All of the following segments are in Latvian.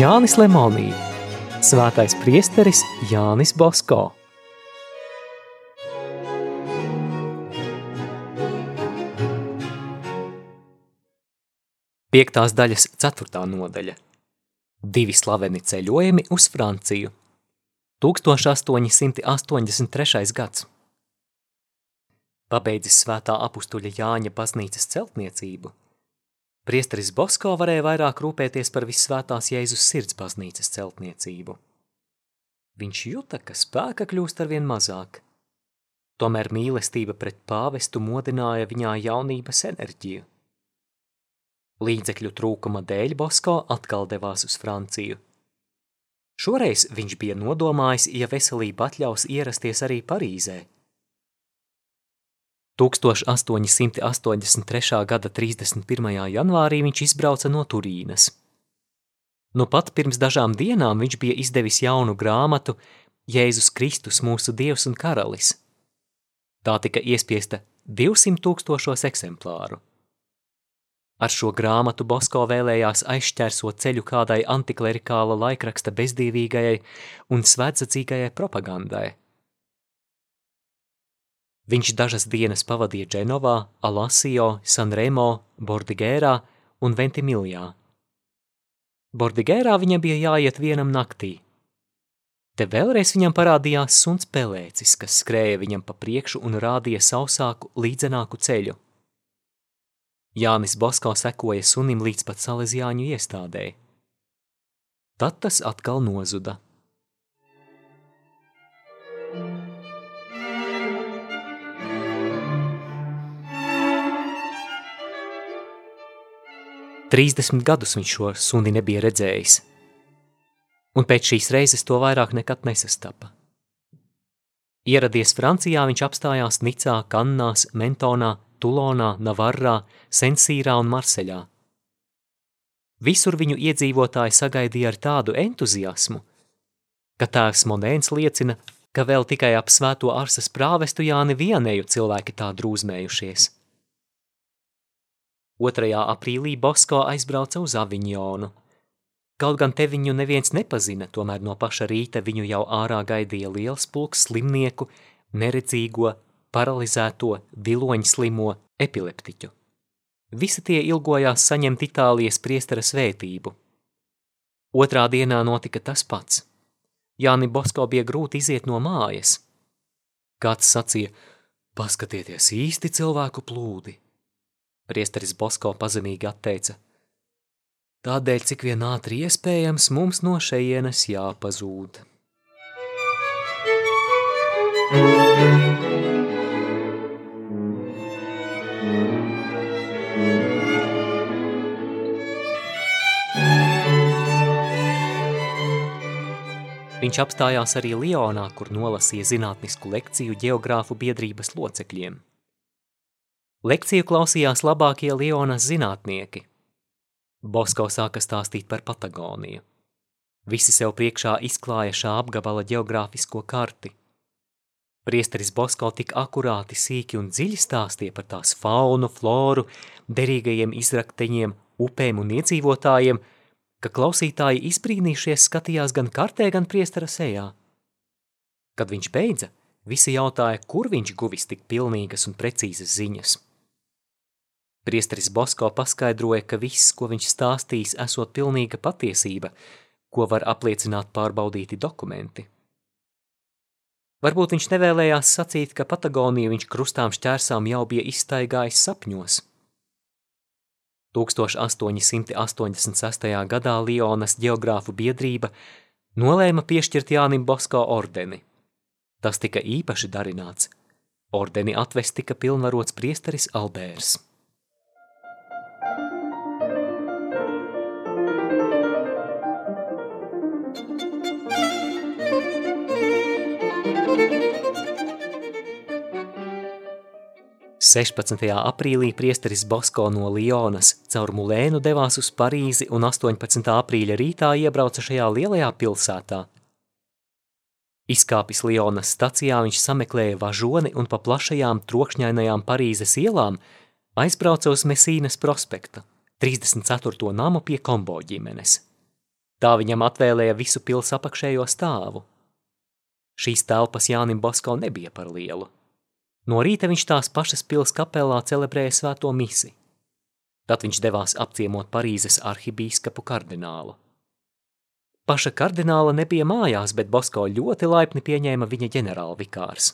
Jānis Lemonī, svētais priesteris Jānis Bosko. Piektās daļas ceturtā nodaļa. Divi slaveni ceļojumi uz Franciju. 1883. gads. Pabeidzis svētā apustuļa Jāņa baznīcas celtniecību, priesteris Bosko varēja vairāk rūpēties par visvētās Jēzus sirds baznīcas celtniecību. Viņš juta, ka spēka kļūst arvien mazāk. Tomēr mīlestība pret pāvestu modināja viņā jaunības enerģiju. Līdzekļu trūkuma dēļ Bosko atkal devās uz Franciju. Šoreiz viņš bija nodomājis, ja veselība atļaus ierasties arī Parīzē. 1883. gada 31. janvārī viņš izbrauca no Turīnas. Nu pat pirms dažām dienām viņš bija izdevis jaunu grāmatu Jēzus Kristus mūsu Dievs un Karalis. Tā tika iespiesta 200 tūkstošos eksemplāru. Ar šo grāmatu Bosko vēlējās aizšķērsot ceļu kādai antiklerikāla laikraksta bezdīvīgajai un svētzacīgajai propagandai. Viņš dažas dienas pavadīja Dženovā, Alasio, Sanremo, Bordigērā un Ventimiljā. Bordigērā viņam bija jāiet vienam naktī. Te vēlreiz viņam parādījās suns pelēcis, kas skrēja viņam pa priekšu un rādīja sausāku, līdzenāku ceļu. Jānis Bosko sekoja sunim līdz pat salezjāņu iestādēji. Tad tas atkal nozuda. Trīsdesmit gadus viņš šo suni nebija redzējis, un pēc šīs reizes to vairāk nekad nesastapa. Ieradies Francijā, viņš apstājās Nicā, Kannās, Mentonā, Tulonā, Navarrā, Sensīrā un Marseļā. Visur viņu iedzīvotāji sagaidīja ar tādu entuziasmu, ka tēvs Monēns liecina, ka vēl tikai ap svēto arsas prāvestu Jāni vienēju cilvēki tā drūzmējušies. 2. aprīlī Bosko aizbrauca uz Aviņonu. Kaut gan te viņu neviens nepazina, tomēr no paša rīta viņu jau ārā gaidīja liels pulks slimnieku, neredzīgo, paralizēto, viloņslimo, epileptiķu. Visi tie ilgojās saņemt Itālijas priestera svētību. Otrā dienā notika tas pats. Jāni Bosko bija grūti iziet no mājas. Kāds sacīja, paskatieties īsti cilvēku plūdi. Priesteris Bosko pazemīgi atteica, tādēļ, cik vien ātri iespējams, mums no šejienes jāpazūd. Viņš apstājās arī Lionā, kur nolasīja zinātnisku lekciju geogrāfu biedrības locekļiem. Lekciju klausījās labākie Lionas zinātnieki. Bosko sāka stāstīt par Patagoniju. Visi sev priekšā izklāja šā apgabala geogrāfisko karti. Priesteris Bosko tik akurāti, sīki un dziļi stāstīja par tās faunu, floru, derīgajiem izrakteņiem, upēm un iedzīvotājiem – ka klausītāji izbrīnījušies skatījās gan kartē, gan priestara sejā. Kad viņš beidza, visi jautāja, kur viņš guvis tik pilnīgas un precīzas ziņas. Priesteris Bosko paskaidroja, ka viss, ko viņš stāstījis, esot pilnīga patiesība, ko var apliecināt pārbaudīti dokumenti. Varbūt viņš nevēlējās sacīt, ka Patagoniju viņš krustām šķērsām jau bija izstaigājis sapņos – 1886. gadā Lionas geogrāfu biedrība nolēma piešķirt Jānim Bosko ordeni. Tas tika īpaši darināts. Ordeni atvest tika pilnvarots priesteris Albērs. 16. aprīlī priesteris Bosko no Lionas caur Mulēnu devās uz Parīzi un 18. aprīļa rītā iebrauca šajā lielajā pilsētā. Izkāpis Lionas stacijā viņš sameklēja važoni un pa plašajām trokšņainajām Parīzes ielām aizbrauca uz Mesīnas prospekta, 34. namu pie Kombo ģimenes. Tā viņam atvēlēja visu pils apakšējo stāvu. Šīs telpas Jānim Bosko nebija par lielu. No rīta viņš tās pašas pils kapelā celebrēja svēto misi. Tad viņš devās apciemot Parīzes arhibīskapu kardinālu. Paša kardināla nebija mājās, bet Bosko ļoti laipni pieņēma viņa ģenerāla vikārs.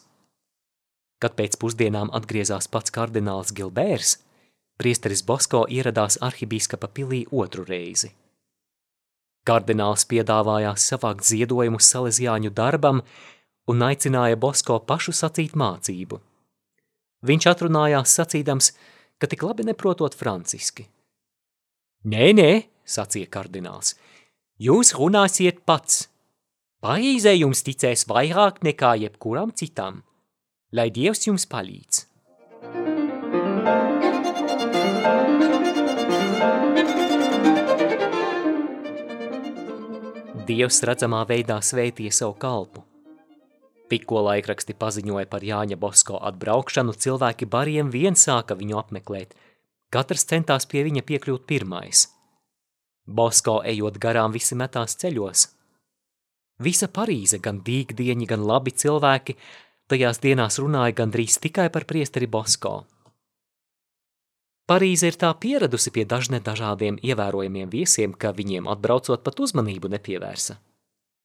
Kad pēc pusdienām atgriezās pats kardināls Gilbērs, priesteris Bosko ieradās arhibīskapa pilī otru reizi. Kardināls piedāvājās savākt ziedojumus salezjāņu darbam un aicināja Bosko pašu sacīt mācību. Viņš atrunājās sacīdams, ka tik labi neprotot franciski. Nē, nē, sacīja kardināls, jūs runāsiet pats. Parīzē jums ticēs vairāk nekā jebkuram citam. Lai Dievs jums palīdz! Dievs redzamā veidā svētīja savu kalpu. Tikko laikraksti paziņoja par Jāņa Bosko atbraukšanu, cilvēki bariem vien sāka viņu apmeklēt. Katrs centās pie viņa piekļūt pirmais. Bosko ejot garām visi metās ceļos. Visa Parīze, gan dīgdieņi, gan labi cilvēki, tajās dienās runāja gandrīz tikai par priesteri Bosko. Parīze ir tā pieradusi pie dažne dažādiem ievērojamiem viesiem, ka viņiem atbraucot pat uzmanību nepievērsa.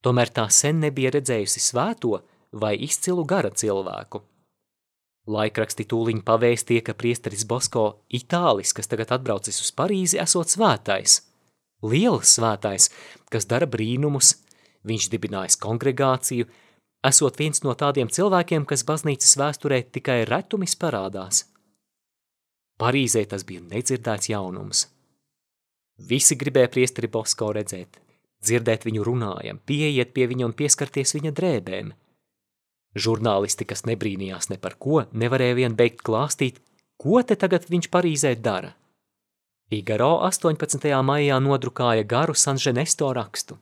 Tomēr tā sen nebija redzējusi svēto vai izcilu gara cilvēku. Laikraksti tūliņ pavēstīja, ka priesteris Bosko Itālis, kas tagad atbraucis uz Parīzi, esot svētais. Liels svētais, kas dara brīnumus, viņš dibinājis kongregāciju, esot viens no tādiem cilvēkiem, kas baznīcas vēsturē tikai retumis parādās – Parīzē tas bija nedzirdēts jaunums. Visi gribēja priesteri Bosko redzēt, dzirdēt viņu runājam, pieiet pie viņa un pieskarties viņa drēbēm. Žurnālisti, kas nebrīnījās ne par ko, nevarēja vien beigt klāstīt, ko te tagad viņš Parīzē dara. Figaro 18. maijā nodrukāja garu Sanženesto rakstu.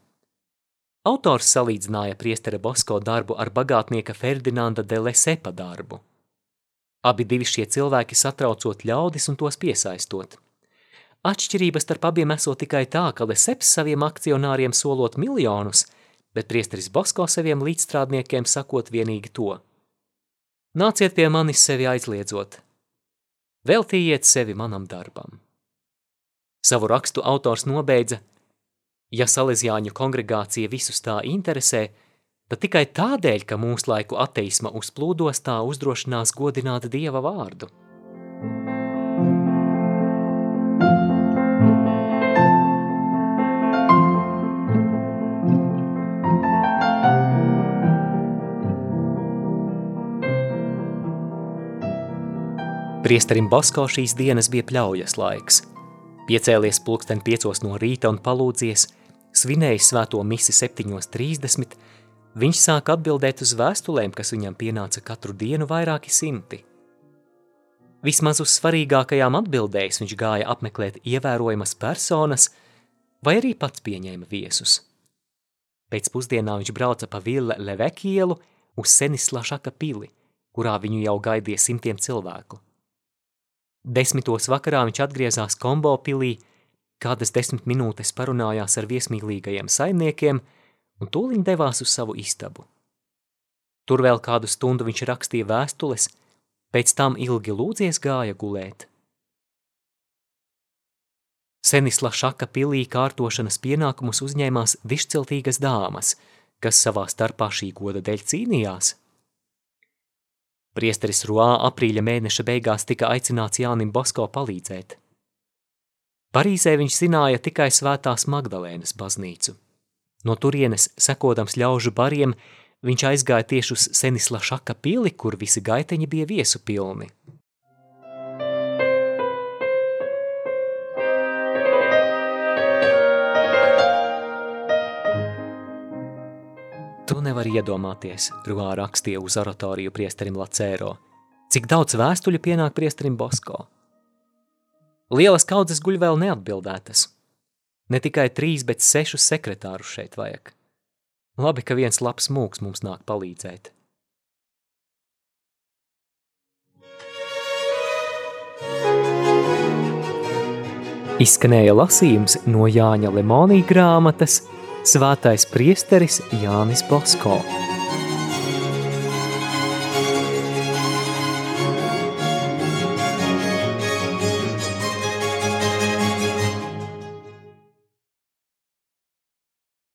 Autors salīdzināja priestera Bosko darbu ar bagātnieka Ferdinanda de Lesepa darbu. Abi divi šie cilvēki satraucot ļaudis un tos piesaistot. Atšķirības starp abiem esot tikai tā, ka Leseps saviem akcionāriem solot miljonus, bet priesteris Bosko saviem līdzstrādniekiem sakot vienīgi to. Nāciet pie manis sevi aizliedzot. Veltījiet sevi manam darbam. Savu rakstu autors nobeidza, ja Salesiāņu kongregācija visus tā interesē, tad tikai tādēļ, ka mūslaiku ateisma uzplūdos tā uzdrošinās godināt Dieva vārdu. Priesterim Basko šīs dienas bija pļaujas laiks. Piecēlies pulksten piecos no rīta un palūdzies, svinējis svēto misi 7.30, Viņš sāk atbildēt uz vēstulēm, kas viņam pienāca katru dienu vairāki simti. Vismaz uz svarīgākajām atbildēs viņš gāja apmeklēt ievērojamas personas, vai arī pats pieņēma viesus. Pēc pusdienā viņš brauca pa Ville Levekielu uz Senislašaka pili, kurā viņu jau gaidīja simtiem cilvēku. Desmitos vakarā viņš atgriezās Kombo pilī, kādas desmit minūtes parunājās ar viesmīlīgajiem saimniekiem – un tūliņ devās uz savu istabu. Tur vēl kādu stundu viņš rakstīja vēstules, pēc tam ilgi lūdzies gāja gulēt. Senisla šaka pilī kārtošanas pienākumus uzņēmās dišciltīgas dāmas, kas savā starpā šī goda dēļ cīnījās. Priesteris Ruā aprīļa mēneša beigās tika aicināts Jānim Bosko palīdzēt. Parīzē viņš zināja tikai svētās Magdalēnas baznīcu. No turienes, sekodams ļaužu bariem, viņš aizgāja tieši uz Senisla šaka pili, kur visi gaiteņi bija viesu pilni. Tu nevari iedomāties, Ruā rakstīja uz oratoriju priesterim Lacēro, cik daudz vēstuļu pienāk priesterim Bosko. Lielas kaudzes guļ vēl neatbildētas – Ne tikai trīs, bet sešus sekretārus šeit vajag. Labi, ka viens labs mūks mums nāk palīdzēt. Izskanēja lasījums no Jāņa Lemonija grāmatas Svātais priesteris Jānis Bosko.